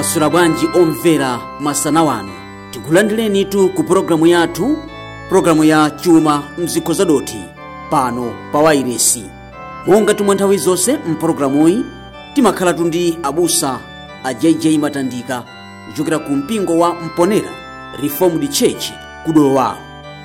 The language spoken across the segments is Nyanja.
mwasula bwanji omvera masana wanu. Tikulandirenitu ku pologalamu yathu pologalamu ya chuma mzikho zadoti pano pa wairesi. Monga timwe nthawi zonse mpologalamuyi timakhalatu ndi abusa a jj matandika kuchokera ku mpingo wa mponera reformed church kudowa.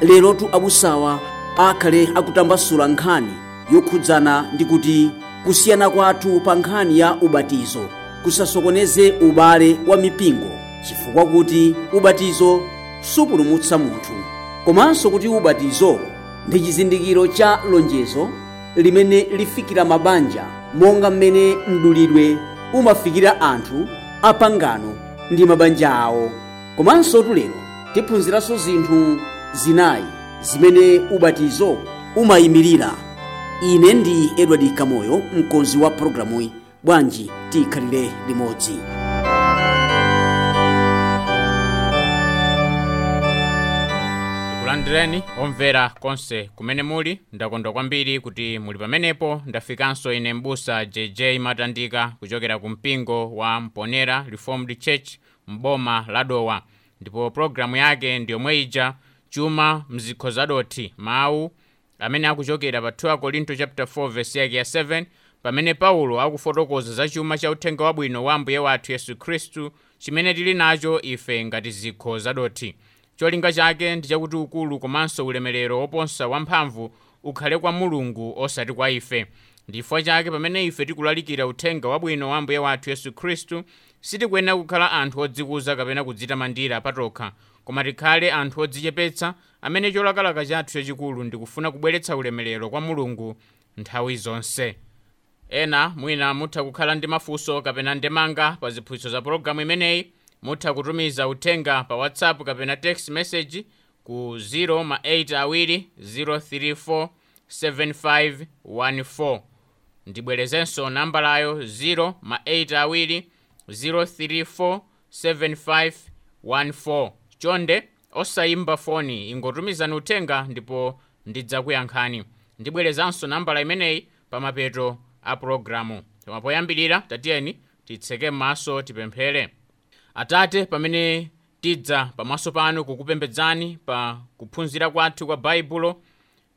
Lerotu abusawa akhale akutambasula nkhani yokhudzana ndi kuti kusiyana kwathu pa nkhani ya ubatizo kusasokoneze ubale wa mipingo chifukwa kuti ubatizo supulumutsa munthu. Komanso kuti ubatizo ndi chizindikiro cha lonjezo limene lifikira mabanja monga mmene mdulidwe umafikira anthu apangano ndi mabanja awo. Komanso tulero tiphunziranso zinthu zinayi zimene ubatizo umayimirira. Ine ndi edward kamoyo mkonzi wa pologalamuyi bwanji tikhalire limodzi. Kulandireni omvera konse kumene muli ndakondwa kwambiri kuti muli pamenepo ndafikanso ine mbusa jj matandika kuchokera ku mpingo wa mponera reformed church mboma la dowa ndipo pologalamu yake ndiyomwe ija chuma mzikho zadothi mawu amene akuchokera pa 2 korinto chapter 4 verse yake ya 7 pamene paulo akufotokoza za chuma cha uthenga wabwino wa ambuye wathu yesu khristu chimene tili nacho ife ngati zikho zadoti. Cholinga chake ndi chakuti ukulu komanso ulemerero woposa wamphamvu ukhale kwa mulungu osati kwa ife. Ndifukwa chake pamene ife tikulalikira uthenga wabwino wa ambuye wathu yesu khristu sitikuyenera kukhala anthu odzikuza kapena kudzitamandira patokha koma tikhale anthu odzichepetsa amene cholakalaka chathu chachikulu ndikufuna kubweretsa ulemerero kwa mulungu nthawi zonse ena mwina mutha kukhala ndi mafunso kapena ndemanga pa ziphunzitso za pologalamu imeneyi mutha kutumiza uthenga pa whatsapp kapena text message ku 0 ma 8 awiri 034 7514 ndibwerezenso nambalayo 0 ma 8 awiri 034 7514 chonde osayimba foni ingotumizani uthenga ndipo ndidzakuyankhani. Ndibwerezanso nambala imeneyi pa mapeto a pologalamu koma poyambirira tatiyeni titseke m'maso tipemphere atate pamene tidza pamaso panu kukupembedzani pa kuphunzira kwathu kwa baibulo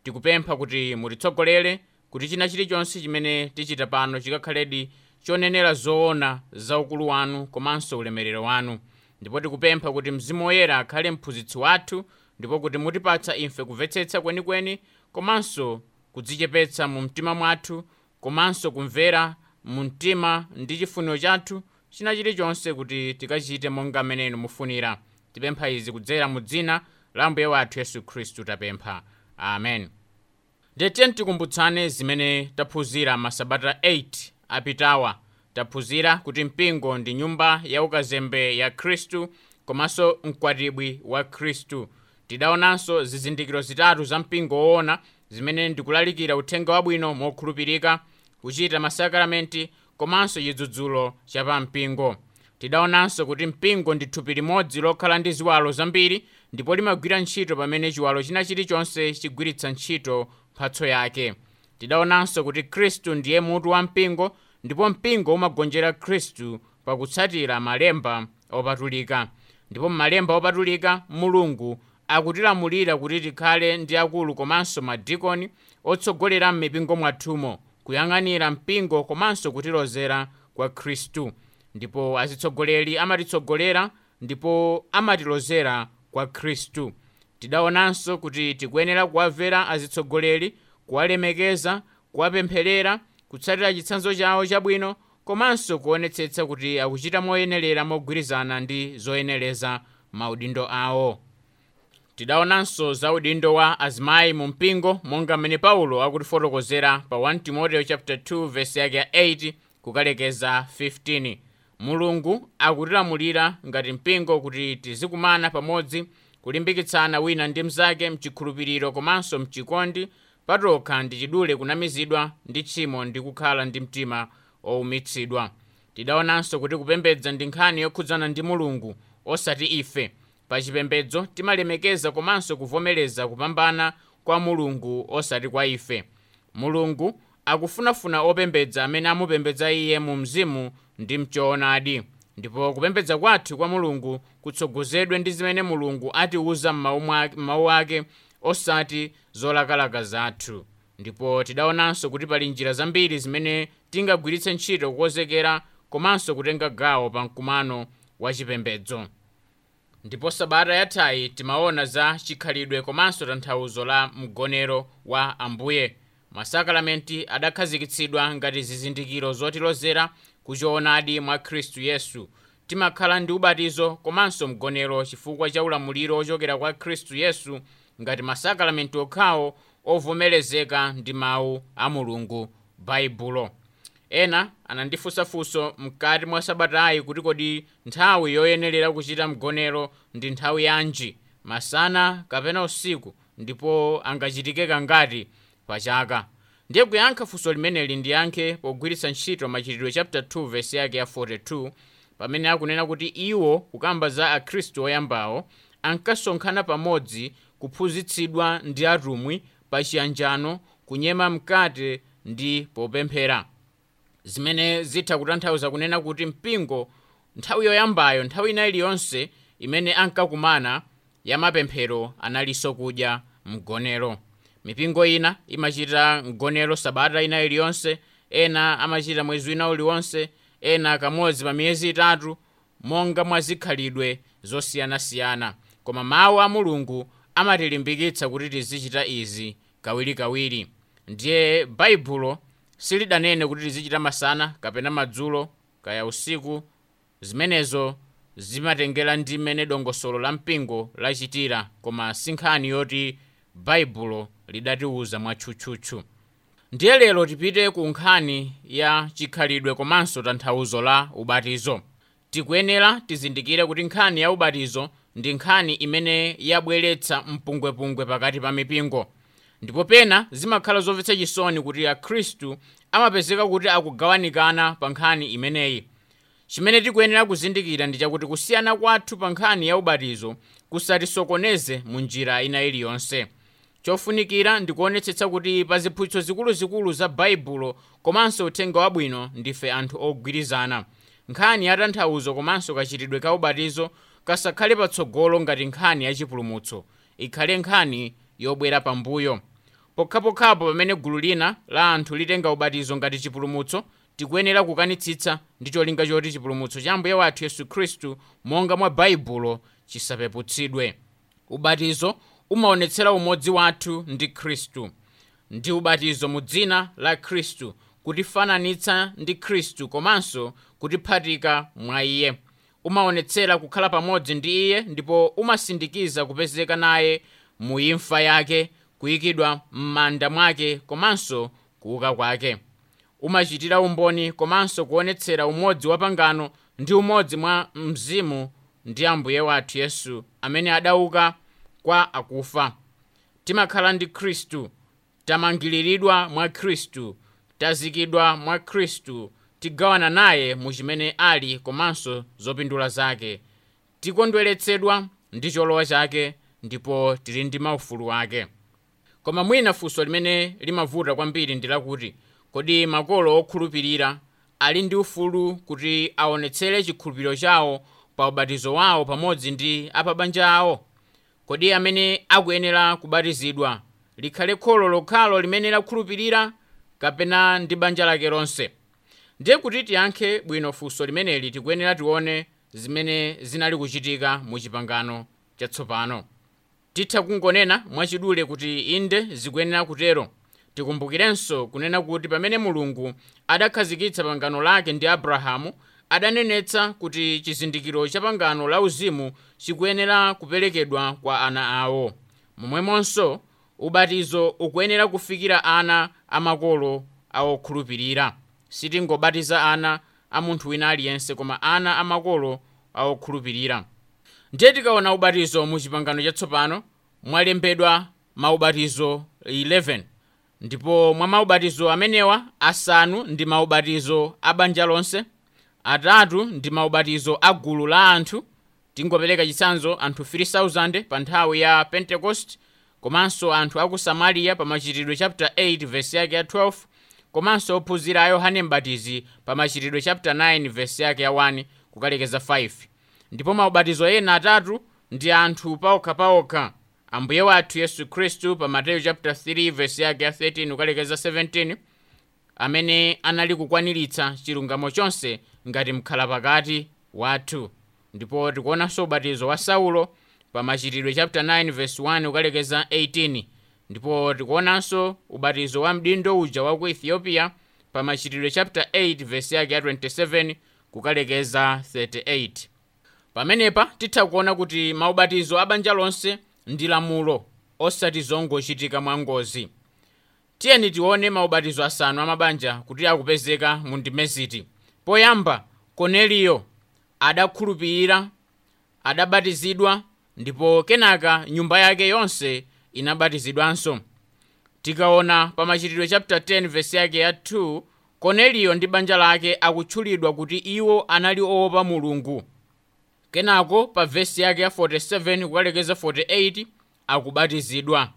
tikupempha kuti mutitsogolere kuti china chilichonse chimene tichita pano chikakhaledi chonenera zoona za ukulu wanu komanso ulemerero wanu. Ndipo tikupempha kuti mzimu woyera akhale mphunzitsi wathu ndipo kuti mutipatsa ife kumvetsetsa kwenikweni komanso kudzichepetsa mu mtima mwathu komanso kumvera mu mtima ndi chifuniro chathu china chilichonse kuti tikachite monga mmene inu mufunira. Tipempha izi kudzera mu dzina la ambuye wathu yesu khristu tapempha. Amen. Ndetiyeni tikumbutsane zimene taphunzira masabata 8 apitawa. Taphunzira kuti mpingo ndi nyumba ya ukazembe ya khristu komanso mkwatibwi wa khristu. Tidaonanso zizindikiro zitatu za mpingo woona zimene ndikulalikira uthenga wabwino mokhulupirika kuchita masakaramenti komanso chidzudzulo chapampingo tidaonanso kuti mpingo ndi thupi limodzi lokhala ndi ziwalo zambiri ndipo limagwira ntchito pamene chiwalo china chilichonse chigwiritsa ntchito mphatso yake. Tidaonanso kuti khristu ndiye mutu wa mpingo ndipo mpingo umagonjera khristu pakutsatira malemba opatulika. Ndipo m'malemba opatulika mulungu akutilamulira kuti tikhale ndi akulu komanso madikoni otsogolera m'mipingo mwathumo kuyang'anira mpingo komanso kutilozera kwa khristu. Ndipo azitsogoleri amatitsogolera ndipo amatilozera kwa khristu. Tidaonanso kuti tikuyenera kuwamvera azitsogoleri kuwalemekeza kuwapempherera kutsatira chitsanzo chawo chabwino komanso kuonetsetsa kuti akuchita moyenerera mogwirizana ndi zoyenereza maudindo awo tidaonanso za udindo wa azimayi mu mpingo monga mmene paulo akutifotokozera pa 1 timoteyo chapter 2 verse yake ya 8 kukalekeza 15 mulungu akutilamulira ngati mpingo kuti tizikumana pamodzi kulimbikitsana wina ndi mnzake mchikhulupiriro komanso mchikondi patokha ndi chidule kunamizidwa ndi tchimo ndi kukhala ndi mtima owumitsidwa tidaonanso kuti kupembedza ndi nkhani yokhudzana ndi mulungu osati ife pa chipembedzo timalemekeza komanso kuvomereza kupambana kwa mulungu osati kwa ife. Mulungu akufunafuna opembedza amene amupembedza iye mu mzimu ndi mchoonadi. Ndipo kupembedza kwathu kwa mulungu kutsogozedwe ndi zimene mulungu atiwuza m'mawu ake osati zolakalaka zathu. Ndipo tidaonanso kuti pali njira zambiri zimene tingagwiritse ntchito kukonzekera komanso kutenga gawo pa mkumano wa chipembedzo ndipo sabata yathayi timaona za chikhalidwe komanso tanthauzo la mgonero wa ambuye. Masakalamenti adakhazikitsidwa ngati zizindikiro zotilozera kuchoonadi mwa khristu yesu. Timakhala ndi ubatizo komanso mgonero chifukwa cha ulamuliro ochokera kwa khristu yesu ngati masakalamenti okhawo ovomerezeka ndi mawu a mulungu baibulo ena anandifunsafunso mkati mwa sabatayi kuti kodi nthawi yoyenerera kuchita mgonero ndi nthawi yanji. Masana kapena usiku ndipo angachitike kangati pa chaka. Ndiye kuyankha funso limeneli ndiyankhe pogwiritsa ntchito machitidwe chapter 2 verse yake ya 42 pamene akunena kuti iwo kukamba za akhristu oyambawo ankasonkhana pamodzi kuphunzitsidwa ndi atumwi pa chiyanjano kunyema mkate ndi popemphera zimene zitha kutanthauza kunena kuti mpingo nthawi yoyambayo nthawi ina iliyonse imene ankakumana ya mapemphero analinso kudya mgonero. Mipingo ina imachita mgonero sabata ina iliyonse ena amachita mwezi wina uliwonse ena kamodzi pa miyezi itatu monga mwazikhalidwe zosiyanasiyana. Koma mawu a mulungu amatilimbikitsa kuti tizichita izi kawirikawiri. Ndiye baibulo silidanene kuti tizichita masana kapena madzulo kaya usiku zimenezo zimatengera ndi mmene dongosolo la mpingo lachitira koma si nkhani yoti baibulo lidatiwuza mwatchutchutchu ndiye lero tipite ku nkhani ya chikhalidwe komanso tanthauzo la ubatizo. Tikuyenera tizindikire kuti nkhani ya ubatizo ndi nkhani imene yabweretsa mpungwepungwe pakati pa mipingo ndipo pena zimakhala zomvetsa chisoni kuti akhristu amapezeka kuti akugawanikana pa nkhani imeneyi. Chimene tikuyenera kuzindikira ndi chakuti kusiyana kwathu pa nkhani ya ubatizo kusatisokoneze mu njira ina iliyonse. Chofunikira ndikuonetsetsa kuti pa ziphunzitso zikuluzikulu za baibulo komanso uthenga wabwino ndife anthu ogwirizana. Nkhani ya tanthauzo komanso kachitidwe ka ubatizo kasakhale patsogolo ngati nkhani ya chipulumutso. Ikhale nkhani yobwera pambuyo pokhapokhapo pamene gulu lina la anthu litenga ubatizo ngati chipulumutso tikuyenera kukanitsitsa ndi cholinga choti chipulumutso cha ambuye wathu yesu khristu monga mwa baibulo chisapeputsidwe. Ubatizo umaonetsera umodzi wathu ndi khristu. Ndi ubatizo mu dzina la khristu kutifananitsa ndi khristu komanso kutiphatika mwa iye. Umaonetsera kukhala pamodzi ndi iye ndipo umasindikiza kupezeka naye mu imfa yake kuyikidwa m'manda mwake komanso kuuka kwake. Umachitira umboni komanso kuonetsera umodzi wa pangano ndi umodzi mwa mzimu ndi ambuye wathu yesu. Amene adauka kwa akufa. Timakhala ndi khristu tamangiriridwa mwa khristu tazikidwa mwa khristu tigawana naye mu chimene ali komanso zopindula zake. Tikondweretsedwa ndi cholowa chake ndipo tili ndi maufulu ake. Koma mwina funso limene limavuta kwambiri ndi lakuti kodi makolo okhulupirira ali ndi ufulu kuti aonetsere chikhulupiriro chawo pa ubatizo wawo pamodzi ndi apabanja awo? Kodi amene akuyenera kubatizidwa likhale kholo lokhalo limene lakhulupirira kapena ndi banja lake lonse? Ndiye kuti tiyankhe bwino funso limeneli tikuyenera tione zimene zinali kuchitika mu chipangano chatsopano titha kungonena mwachidule kuti inde zikuyenera kutero. Tikumbukirenso kunena kuti pamene mulungu adakhazikitsa pangano lake ndi abrahamu adanenetsa kuti chizindikiro cha pangano la uzimu chikuyenera kuperekedwa kwa ana awo. Momwemonso ubatizo ukuyenera kufikira ana amakolo awokhulupirira. Sitingobatiza ana a munthu wina aliyense koma ana amakolo awokhulupirira ndiye tikaona ubatizo mu chipangano chatsopano mwalembedwa maubatizo 11 ndipo mwa maubatizo amenewa asanu ndi maubatizo a banja lonse atatu ndi maubatizo a gulu la anthu tingopereka chitsanzo anthu 3000 pa nthawi ya pentecost komanso anthu aku samariya pa machitidwe chapter 8 verse yake ya 12 komanso ophunzira a yohane mbatizi pa machitidwe chapter 9 verse yake ya 1 kukalekeza 5 ndipo maubatizo ena atatu ndi anthu paokhapaokha ambuye wathu yesu khristu pa mateyu chapter 3 verse yake ya 13 kukalekeza 17 amene anali kukwaniritsa chilungamo chonse ngati mkhala pakati wathu. Ndipo tikuonanso ubatizo wa saulo pa machitidwe chapter 9 verse 1 kukalekeza 18 ndipo tikuonanso ubatizo wa mdindo uja wa ku ethiopia pa machitidwe chapter 8 verse yake ya 27 kukalekeza 38 pamenepa titha kuona kuti maubatizo a banja lonse ndi lamulo osati zongochitika mwangozi tiyeni tione maubatizo asanu amabanja kuti akupezeka mu ndimeziti poyamba korneliyo adakhulupirira adabatizidwa ndipo kenaka nyumba yake yonse inabatizidwanso. Tikaona pa machitidwe chapter 10 verse yake ya 2 korneliyo ndi banja lake akutchulidwa kuti iwo anali oopa mulungu kenako pa vesi yake ya 47 kukalekeza 48 akubatizidwa.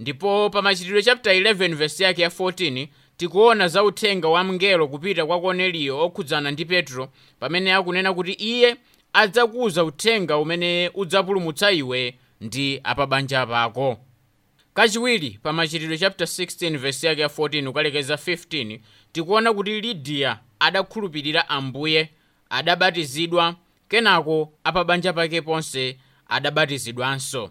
Ndipo pa machitidwe chapter 11 vesi yake ya 14 tikuona za uthenga wa mngelo kupita kwa korneliyo okhudzana ndi petro pamene akunena kuti iye adzakuza uthenga umene udzapulumutsa iwe ndi apabanja pako. Kachiwiri pa machitidwe chapter 16 vesi yake ya 14 kukalekeza 15 tikuona kuti lidiya adakhulupirira ambuye adabatizidwa kenako apabanja pake ponse adabatizidwanso.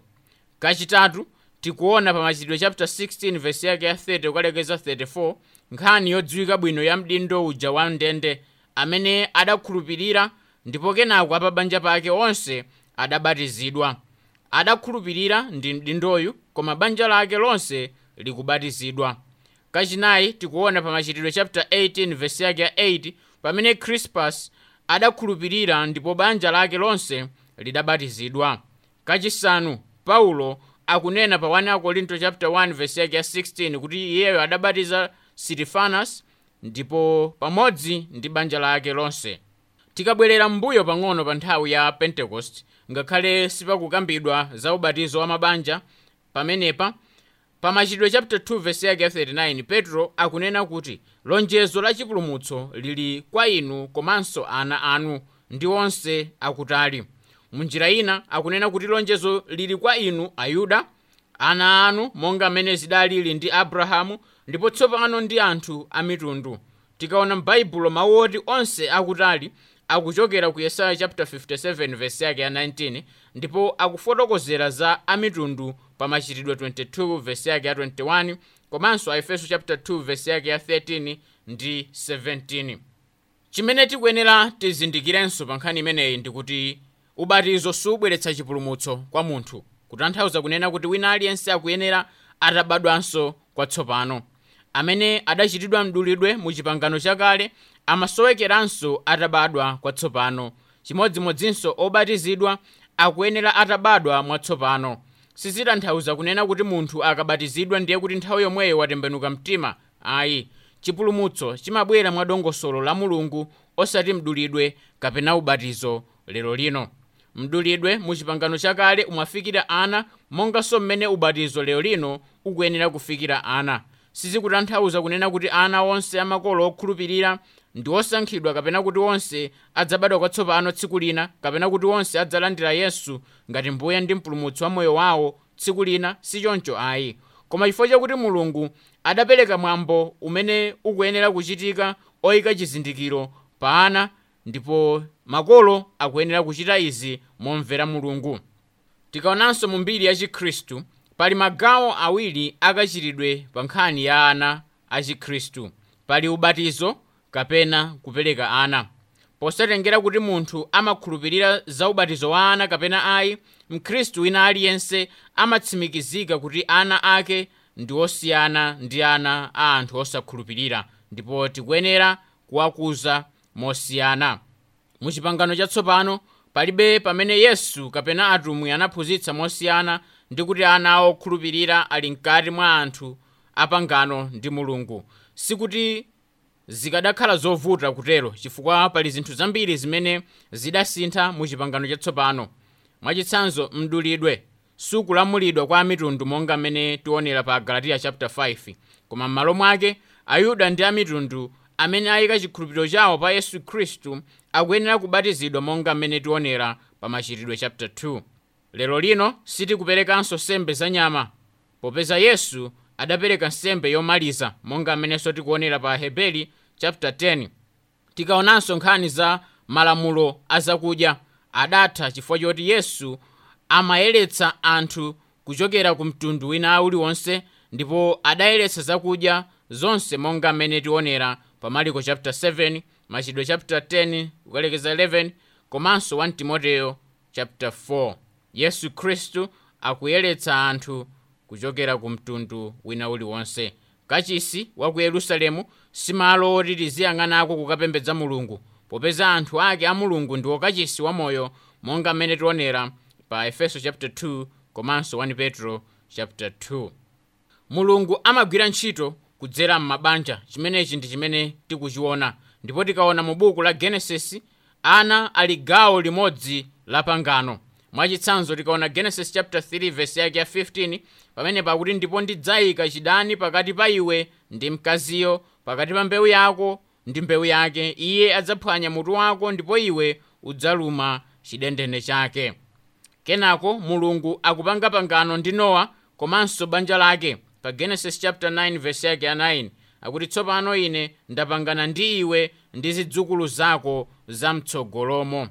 Kachitatu tikuona pa machitidwe chapter 16 vesi yake ya 30 kukalekeza 34 nkhani yodziwika bwino ya mdindo uja wa ndende amene adakhulupirira ndipo kenako apabanja pake onse adabatizidwa. Adakhulupirira ndi mdindoyu koma banja lake lonse likubatizidwa kachinayi tikuona pa machitidwe chapter 18 vesi yake ya 8 pamene crispus adakhulupirira ndipo banja lake lonse lidabatizidwa. Kachisanu paulo akunena pa 1 akorinto chapter 1 vesi yake ya 16 kuti iyeyo adabatiza sitifanas ndipo pamodzi ndi banja lake lonse. Tikabwerera m'mbuyo pang'ono pa nthawi ya pentekost ngakhale sipakukambidwa za ubatizo wa mabanja. Pamenepa pa machitidwe chapter 2 vesi yake ya 39 petro akunena kuti lonjezo la chipulumutso lili kwa inu komanso ana anu ndi onse akutali. Munjira ina akunena kuti lonjezo lili kwa inu ayuda ana anu monga mmene zidalili ndi abrahamu ndipo tsopano ndi anthu a mitundu. Tikaona m'baibulo mawu oti onse akutali akuchokera ku yesaya chapter 57 vesi yake ya 19 ndipo akufotokozera za amitundu pa machitidwe 22 vesi yake ya 21 komanso a efeso chapter 2 vesi yake ya 13 ndi 17 chimene tikuyenera tizindikirenso pa nkhani imeneyi ndikuti ubatizo subweretsa chipulumutso kwa munthu kutanthauza kunena kuti wina aliyense akuyenera atabadwanso kwatsopano. Amene adachitidwa mdulidwe mu chipangano chakale amasowekeranso atabadwa kwatsopano. Chimodzimodzinso obatizidwa akuyenera atabadwa mwatsopano. Sizitanthauza kunena kuti munthu akabatizidwa ndiye kuti nthawi yomweyo watembenuka mtima. Ayi chipulumutso chimabwera mwa la mulungu osati mdulidwe kapena ubatizo lero lino. Mdulidwe mu chakale umafikira ana monganso mmene ubatizo lero lino ukuyenera kufikira ana. Sizikutanthauza kunena kuti ana onse amakolo okhulupirira ndi osankhidwa kapena kuti onse adzabadwa kwatsopano tsiku lina kapena kuti onse adzalandira yesu ngati mbuye ndi mpulumutsi wa moyo wawo tsiku lina sichoncho ayi. Koma chifukwa chakuti mulungu adapereka mwambo umene ukuyenera kuchitika oyika chizindikiro pa ana ndipo makolo akuyenera kuchita izi momvera mulungu. Tikaonanso mu mbiri ya chikhristu pali magawo awiri akachitidwe pa nkhani ya ana a chikhristu pali ubatizo kapena kupereka ana. Posatengera kuti munthu amakhulupirira za ubatizo wa ana kapena ayi mkhristu wina aliyense amatsimikizika kuti ana ake ndi osiyana ndi ana a anthu osakhulupirira ndipo tikuyenera kuwakuza mosiyana. Mu chipangano chatsopano palibe pamene yesu kapena atumwi anaphunzitsa mosiyana ndi kuti ana okhulupirira ali mkati mwa anthu apangano ndi mulungu. Sikuti zikadakhala zovuta kutero chifukwa pali zinthu zambiri zimene zidasintha mu chipangano chatsopano. Mwachitsanzo mdulidwe sukulamulidwa kwa amitundu monga mmene tionera pa galatiya chapter 5 koma m'malo mwake ayuda ndi amitundu amene ayika chikhulupiriro chawo pa yesu khristu akuyenera kubatizidwa monga mmene tionera pa machitidwe chapter 2 lero lino sitikuperekanso nsembe za nyama. Popeza yesu adapereka nsembe yomaliza monga mmenenso tikuonera pa hebeli chapter 10 tikaonanso nkhani za malamulo azakudya adatha chifukwa choti yesu amayeretsa anthu kuchokera ku mtundu wina uliwonse ndipo adayeretsa zakudya zonse monga mmene tionera pa mariko chapter 7 machidwe chapter 10 kukalekeza 11 komanso 1 timoteyo chapter 4 yesu khristu akuyeretsa anthu kuchokera ku mtundu wina uliwonse kachisi wa ku yerusalemu simalo oti tiziyang'anako kukapembedza mulungu popeza anthu ake a mulungu ndiwo kachisi wamoyo monga mmene tionera pa efeso chapter 2 komanso 1 petro chapter 2 mulungu amagwira ntchito kudzera m'mabanja chimenechi ndi chimene tikuchiona ndipo tikaona mu buku la genesis ana ali gawo limodzi la pangano mwachitsanzo tikaona genesis chapter 3 verse yake ya 15 pamene pakuti ndipo ndidzayika chidani pakati pa iwe ndi mkaziyo pakati pa mbewu yako ndi mbewu yake. Iye adzaphwanya mutu wako ndipo iwe udzaluma chidendene chake. Kenako mulungu akupanga pangano ndi nowa komanso banja lake pa genesis chapter 9 verse yake ya 9 akuti tsopano ine ndapangana ndi iwe ndi zidzukulu zako zamtsogolomo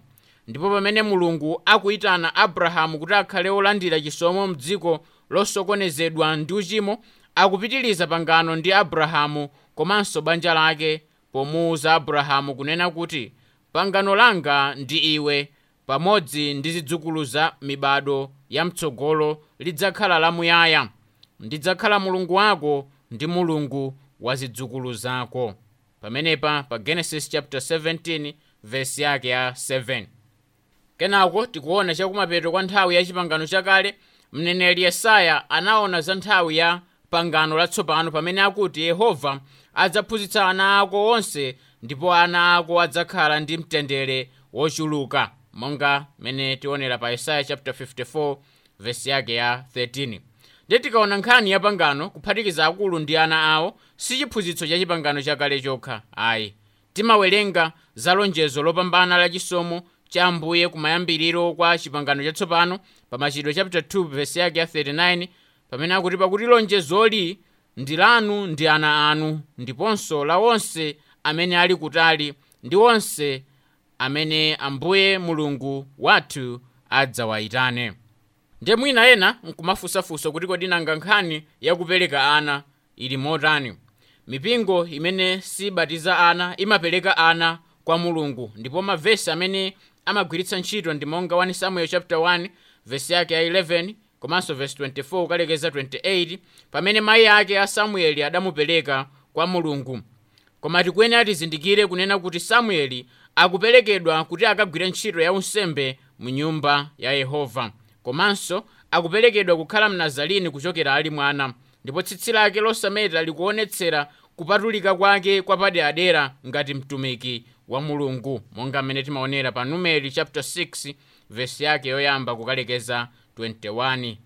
ndipo pamene mulungu akuyitana abrahamu kuti akhale olandira chisomo mdziko losokonezedwa ndi uchimo akupitiliza pangano ndi abrahamu komanso banja lake pomuwuza abrahamu kunena kuti pangano langa ndi iwe pamodzi ndi zidzukulu za mibado yamtsogolo lidzakhala lamuyaya ndidzakhala mulungu wako ndi mulungu wa zidzukulu zako. Pamenepa pa genesis chapter 17 verse yake ya 7 kenako tikuona chakumapeto kwa nthawi ya chipangano chakale mneneri yesaya anaona za nthawi ya pangano latsopano pamene akuti yehova adzaphunzitsa ana ako onse ndipo ana ako adzakhala ndi mtendere wochuluka. Monga mene tionera pa yesaya chapter 54 verse yake ya 13 ndiye tikaona nkhani ya pangano kuphatikiza akulu ndi ana awo si chiphunzitso cha chipangano chakale chokha. Ayi timawerenga za lonjezo lopambana la chisomo cha ambuye kumayambiriro kwa chipangano chatsopano pa machitidwe chapter 2 verse yake ya 39 pamene akuti pakuti lonjezoli ndi lanu ndi ana anu ndiponso la onse amene ali kutali ndi onse amene ambuye mulungu wathu adzawayitane. Ndiye mwina ena nkumafunsafunsa kuti kodi nanga nkhani yakupereka ana ili motani. Mipingo imene sibatiza ana imapereka ana kwa mulungu ndipo mavesi amene amagwiritsa ntchito ndi monga 1 samuel chapter 1 vesi yake ya 11 komanso vesi 24 ukalekeza 28 pamene mayi ake a samueli adamupereka kwa mulungu. Koma tikuyenera tizindikire kunena kuti samueli akuperekedwa kuti akagwire ntchito ya unsembe mu nyumba ya yehova. Komanso akuperekedwa kukhala mnazalini kuchokera ali mwana. Ndipo tsitsi lake losameta likuonetsera kupatulika kwake kwapaderadera ngati mtumiki wa mulungu. Monga mmene timaonera pa numeri chapter 6 vesi yake yoyamba kukalekeza 21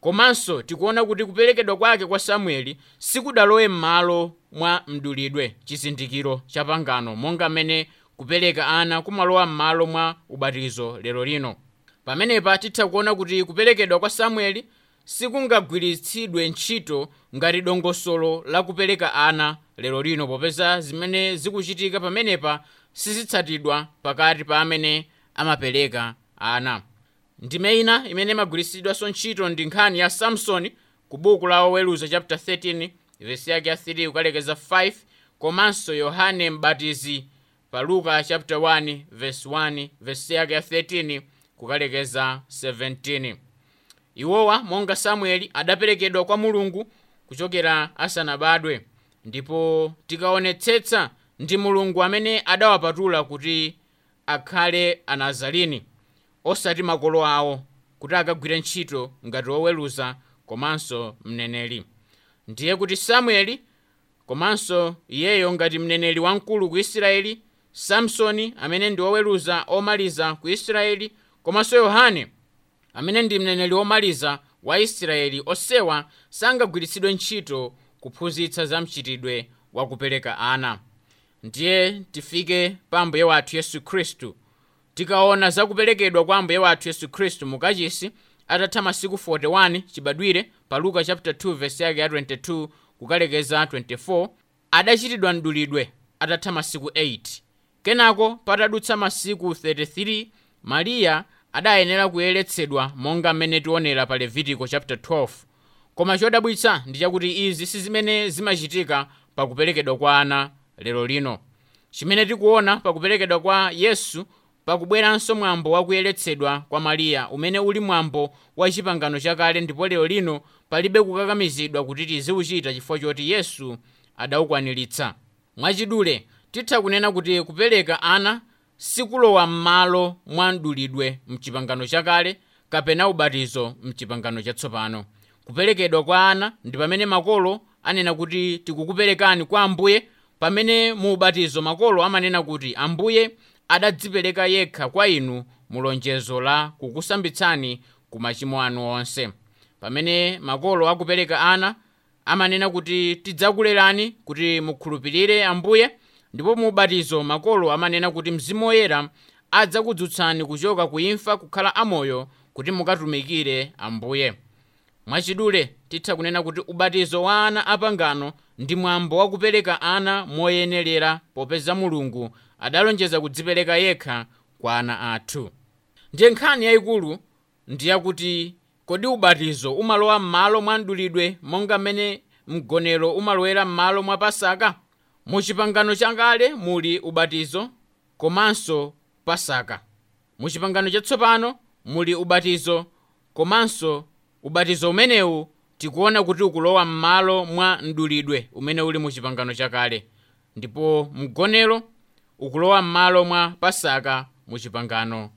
komanso tikuona kuti kuperekedwa kwake kwa samueli sikudalowe m'malo mwa mdulidwe chizindikiro cha pangano. Monga mmene kupereka ana kumalowa m'malo mwa ubatizo lero lino. Pamenepa titha kuona kuti kuperekedwa kwa samueli sikungagwiritsidwe ntchito ngati dongosolo la kupereka ana. Lero lino popeza zimene zikuchitika pamenepa sizitsatidwa pakati pa amene amapereka ana. Ndime ina imene imagwiritsidwanso ntchito ndi nkhani ya samsoni ku buku la oweluza chapter 13 vesi yake ya 3 kukalekeza 5 komanso yohane mbatizi pa luka chapter 1 verse 1 vesi yake ya 13 kukalekeza 17 iwowa monga samueli adaperekedwa kwa mulungu kuchokera asanabadwe ndipo tikaonetsetsa ndi mulungu amene adawapatula kuti akhale anazalini osati makolo awo kuti akagwire ntchito ngati woweruza komanso mneneri. Ndiye kuti samueli komanso iyeyo ngati mneneri wamkulu ku israeli samsoni amene ndi woweruza omaliza ku israeli komanso yohane amene ndi mneneri womaliza wa israeli osewa sangagwiritsidwe ntchito kuphunzitsa za mchitidwe wa kupereka ana. Ndiye tifike pa ambuye wathu yesu khristu. Tikaona zakuperekedwa kwa ambuye wathu yesu khristu mukachisi atatha masiku 41 chibadwire pa luka chapter 2 verse yake ya 22 kukalekeza 24 adachitidwa mdulidwe atatha masiku 8 kenako patadutsa masiku 33 mariya adayenera kuyeretsedwa monga mmene tionera pa levitiko chapter 12 koma chodabwitsa ndi chakuti izi si zimene zimachitika pakuperekedwa kwa ana lero lino. Chimene tikuona pakuperekedwa kwa yesu pakubweranso mwambo wakuyeretsedwa kwa mariya umene uli mwambo wa chipangano chakale ndipo lero lino palibe kukakamizidwa kuti tiziwuchita chifukwa choti yesu adawukwaniritsa mwachidule titha kunena kuti kupereka ana sikulowa m'malo mwa mdulidwe mchipangano chakale kapena ubatizo mchipangano chatsopano. Kuperekedwa kwa ana ndi pamene makolo anena kuti tikukuperekani kwa ambuye pamene mu ubatizo makolo amanena kuti ambuye adadzipereka yekha kwa inu mu lonjezo la kukusambitsani ku machimo anu onse. Pamene makolo akupereka ana amanena kuti tidzakulerani kuti mukhulupirire ambuye ndipo mu ubatizo makolo amanena kuti mzimu woyera adzakudzutsani kuchoka ku imfa kukhala amoyo kuti mukatumikire ambuye. Mwachidule titha kunena kuti ubatizo wa ana apangano ndi mwambo wakupereka ana moyenerera popeza mulungu adalonjeza kudzipereka yekha kwa ana athu. Ndiye nkhani yayikulu ndi yakuti kodi ubatizo umalowa m'malo mwa mdulidwe monga mmene mgonero umalowera m'malo mwa pasaka mu chipangano chakale muli ubatizo komanso pasaka. Mu chipangano chatsopano muli ubatizo komanso ubatizo umenewu tikuona kuti ukulowa m'malo mwa mdulidwe umene uli mu chipangano chakale ndipo mgonero ukulowa m'malo mwa pasaka mu chipangano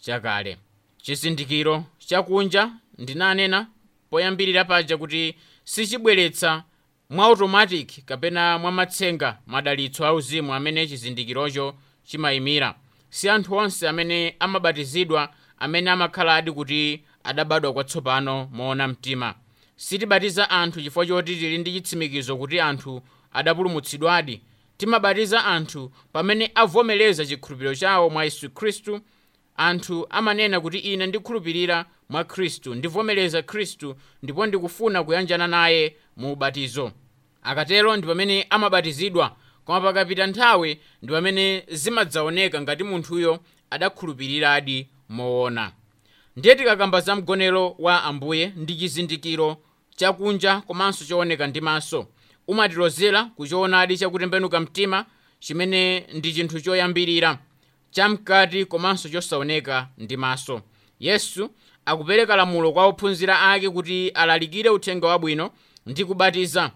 chakale chizindikiro chakunja ndinanena poyambirira paja kuti sichibweretsa mwa automatic kapena mwa matsenga madalitso auzimu amene chizindikirocho chimayimira. Si anthu onse amene amabatizidwa amene amakhala adi kuti adabadwa kwatsopano moona mtima. Sitibatiza anthu chifukwa choti tili ndi chitsimikizo kuti anthu adapulumutsidwadi timabatiza anthu pamene avomereza chikhulupiriro chawo mwa yesu khristu. Anthu amanena kuti ine ndikhulupirira mwa khristu ndivomereza khristu ndipo ndikufuna kuyanjana naye mu ubatizo akatero ndi pamene amabatizidwa koma pakapita nthawi ndi pamene zimadzaoneka ngati munthuyo adakhulupiriradi moona. Ndiye tikakamba za mgonero wa ambuye ndi chizindikiro chakunja komanso chooneka ndi maso umatilozera kuchoonadi chakutembenuka mtima chimene ndi chinthu choyambirira chamkati komanso chosaoneka ndi maso. Yesu akupereka lamulo kwa ophunzira ake kuti alalikire uthenga wabwino ndi kubatiza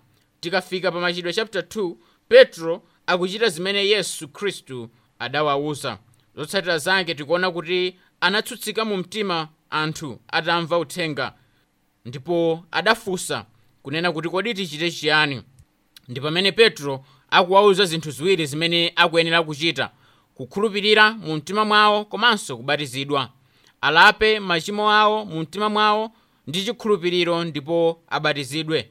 tikafika pa machitidwe chapter 2 petro akuchita zimene yesu khristu adawawuza. Zotsatira zake tikuona kuti anatsutsika mu mtima anthu atamva uthenga ndipo adafunsa kunena kuti kodi tichite chiyani? Ndi pamene petro akuwawuza zinthu ziwiri zimene akuyenera kuchita kukhulupirira mu mtima mwawo komanso kubatizidwa. Alape machimo awo mu mtima mwawo ndi chikhulupiriro ndipo abatizidwe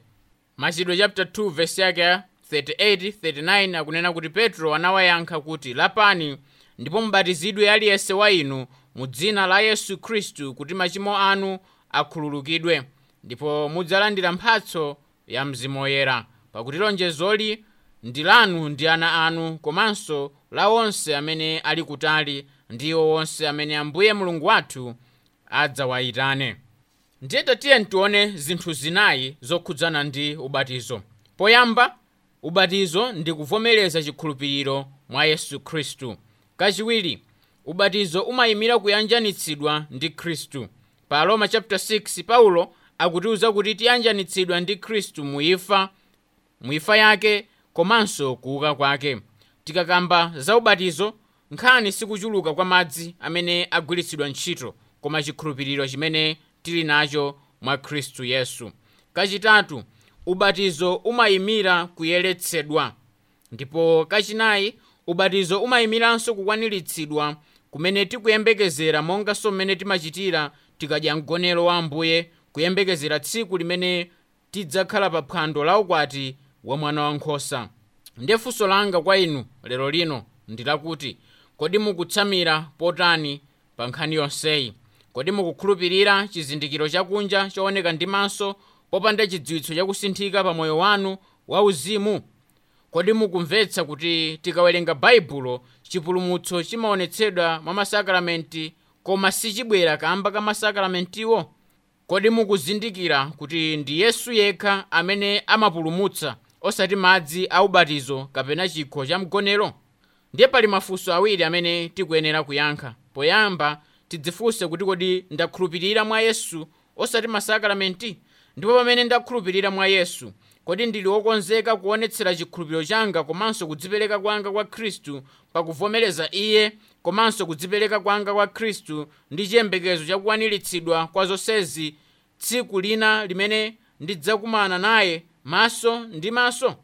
machitidwe chapter 2 verse yake ya 38 39 akunena kuti petro anawayankha kuti lapani ndipo mubatizidwe aliyense wa inu mu dzina la yesu khristu kuti machimo anu akhululukidwe ndipo mudzalandira mphatso ya mzimu woyera. Pakuti lonjezoli ndi lanu ndi ana anu komanso la onse amene ali kutali ndiwo onse amene ambuye mulungu wathu adzawayitane ndiye tatiye ntione zinthu zinayi zokhudzana ndi ubatizo. Poyamba ubatizo ndi kuvomereza chikhulupiriro mwa yesu khristu. Kachiwiri ubatizo umayimira kuyanjanitsidwa ndi khristu. Pa roma chapter 6 paulo akutiuza kuti tiyanjanitsidwa ndi khristu muimfa muimfa yake komanso kuuka kwake. Tikakamba za ubatizo nkhani sikuchuluka kwa madzi amene agwiritsidwa ntchito koma chikhulupiriro chimene tili nacho mwa khristu yesu. Kachitatu ubatizo umayimira kuyeretsedwa ndipo kachinayi ubatizo umayimiranso kukwaniritsidwa kumene tikuyembekezera monganso mmene timachitira tikadya mgonero wa ambuye kuyembekezera tsiku limene tidzakhala pa phwando la ukwati wa mwana wankhosa ndiye langa kwa inu lero lino ndi lakuti kodi mukutsamira potani pa nkhani yonseyi kodi mukukhulupirira chizindikiro chakunja chooneka ndi maso popanda chidziwitso chakusinthika pa moyo wanu wauzimu kodi mukumvetsa kuti tikawerenga baibulo chipulumutso chimaonetsedwa mwa masakalamenti koma sichibwera kamba ka masakalamentiwo kodi mukuzindikira kuti ndi yesu yekha amene amapulumutsa osati madzi a ubatizo kapena chikho cha mgonero? Ndiye pali mafunso awiri amene tikuyenera kuyankha. Poyamba tidzifunse kuti kodi ndakhulupirira mwa yesu? Osati masakalamenti ndipo pamene ndakhulupirira mwa yesu kodi ndili wokonzeka kuonetsera chikhulupiriro changa komanso kudzipereka kwanga kwa khristu pakuvomereza iye komanso kudzipereka kwanga kwa khristu ndi chiyembekezo chakukwaniritsidwa kwa zonsezi tsiku lina limene ndidzakumana naye maso ndi maso?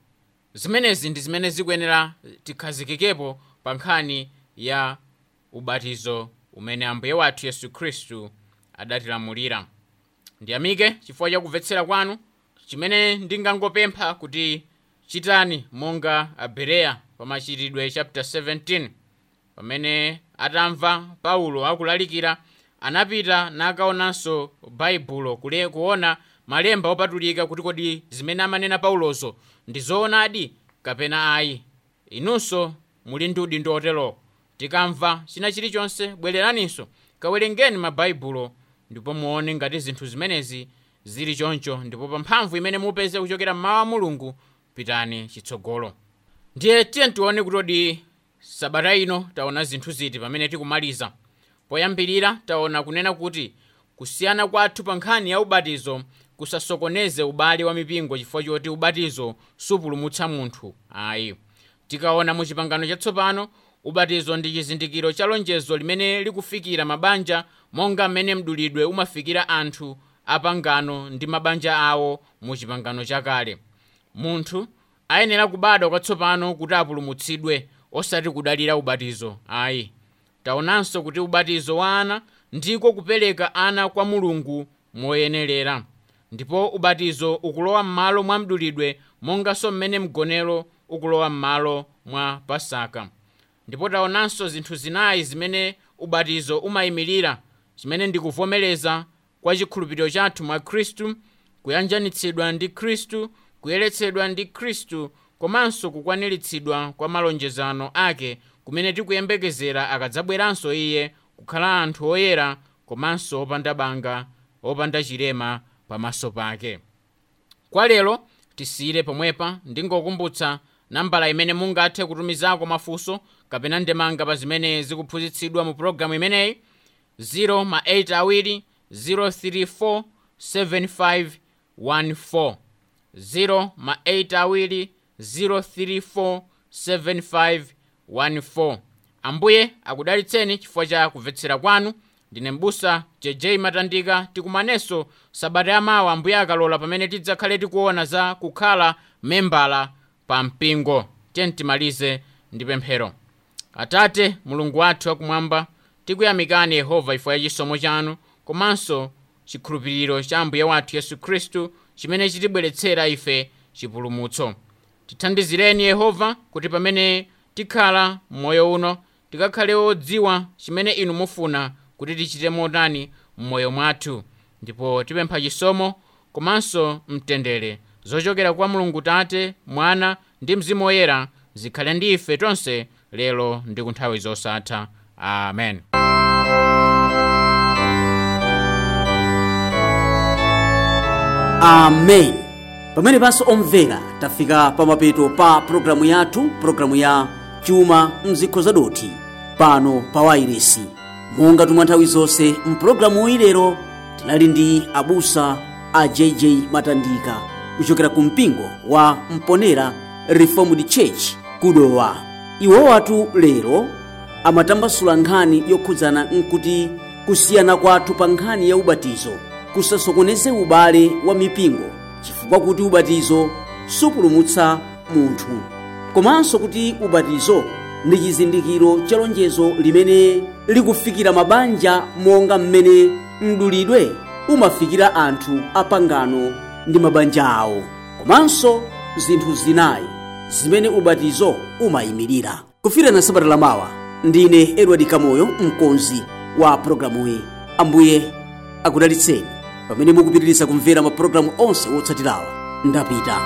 Zimenezi ndi zimene zikuyenera tikhazikikepo pa nkhani ya ubatizo umene ambuye wathu yesu khristu adatilamulira. Ndiyamike chifukwa chakumvetsera kwanu chimene ndingangopempha kuti chitani monga abereya pa machitidwe chapter 17 pamene atamva paulo akulalikira anapita nakaonanso baibulo kuona malemba opatulika kuti kodi zimene amanena paulozo ndi zoonadi kapena ayi? Inunso muli ndi udindo otero tikamva china chilichonse bwereraninso kawerengeni mabaibulo ndipo muone ngati zinthu zimenezi zili choncho ndipo pa mphamvu imene mupeze kuchokera mmawu a mulungu pitani chitsogolo. Ndiye tiye tione kutodi sabata ino taona zinthu ziti pamene tikumaliza. Poyambirira taona kunena kuti kusiyana kwathu pa nkhani ya ubatizo kusasokoneze ubale wa mipingo chifukwa choti ubatizo supulumutsa munthu. Ayi. Tikaona mu chipangano chatsopano ubatizo ndi chizindikiro cha lonjezo limene likufikira mabanja monga mmene mdulidwe umafikira anthu apangano ndi mabanja awo mu chipangano chakale. Munthu ayenera kubadwa kwatsopano kuti apulumutsidwe osati kudalira ubatizo. Ayi taonanso kuti ubatizo wa ana ndiko kupereka ana kwa mulungu moyenerera ndipo ubatizo ukulowa m'malo mwa mdulidwe monganso mmene mgonero ukulowa m'malo mwa pasaka ndipo taonanso zinthu zinayi zimene ubatizo umayimirira chimene ndikuvomereza kwa chikhulupiriro chathu mwa khristu kuyanjanitsidwa ndi khristu kuyeretsedwa ndi khristu komanso kukwaniritsidwa kwa malonjezano ake kumene tikuyembekezera akadzabweranso iye kukhala anthu oyera komanso opanda banga opanda chilema pamaso pake. Kwa lero tisiyire pomwepa ndingokumbutsa nambala imene mungathe kutumizako mafunso kapena ndemanga pa zimene zikuphunzitsidwa mu pologalamu imeneyi 0 ma 8 awiri 034 7514 0 ma 8 awiri 034 7514 ambuye akudalitseni chifukwa cha kumvetsera kwanu. Ndine mbusa jj matandika tikumanenso sabata ya yamawa ambuye akalola pamene tidzakhale tikuona za kukhala membala pa mpingo tiye timalize ndi pemphero atate mulungu wathu akumwamba tikuyamikani yehova chifukwa cha chisomo chanu komanso chikhulupiriro cha ambuye wathu yesu khristu chimene chitibweretsera ife chipulumutso. Tithandizireni yehova kuti pamene tikhala m'moyo uno tikakhale odziwa chimene inu mufuna kuti tichite motani m'moyo mwathu. Ndipo tipempha chisomo komanso mtendere zochokera kwa mulungu tate mwana ndi mzimu woyera zikhale ndi ife tonse lero ndi kunthawi zosatha. Amen. Amen. Pamene panso omvera tafika pamapeto pa pologalamu yathu pologalamu ya chuma mzikho zadothi pano pa wairesi monga tumwa nthawi zonse mpulogalamu uyi lero tinali ndi abusa a jj matandika kuchokera ku mpingo wa mponera reformed church kudowa. Iwo watu lero amatambasula nkhani yokhudzana nkuti kusiyana kwathu pa nkhani ya ubatizo kusasokoneze ubale wa mipingo chifukwa kuti ubatizo supulumutsa munthu. Komanso kuti ubatizo ndi chizindikiro cha lonjezo limene likufikira mabanja monga mmene mdulidwe umafikira anthu apangano ndi mabanja awo komanso zinthu zinayi zimene ubatizo umayimirira. Kufikira sabata lamawa ndine edward kamoyo mkonzi wa programuyi ambuye akudalitseni pamene mukupitiriza kumvera mapulogalamu onse otsatirawa ndapita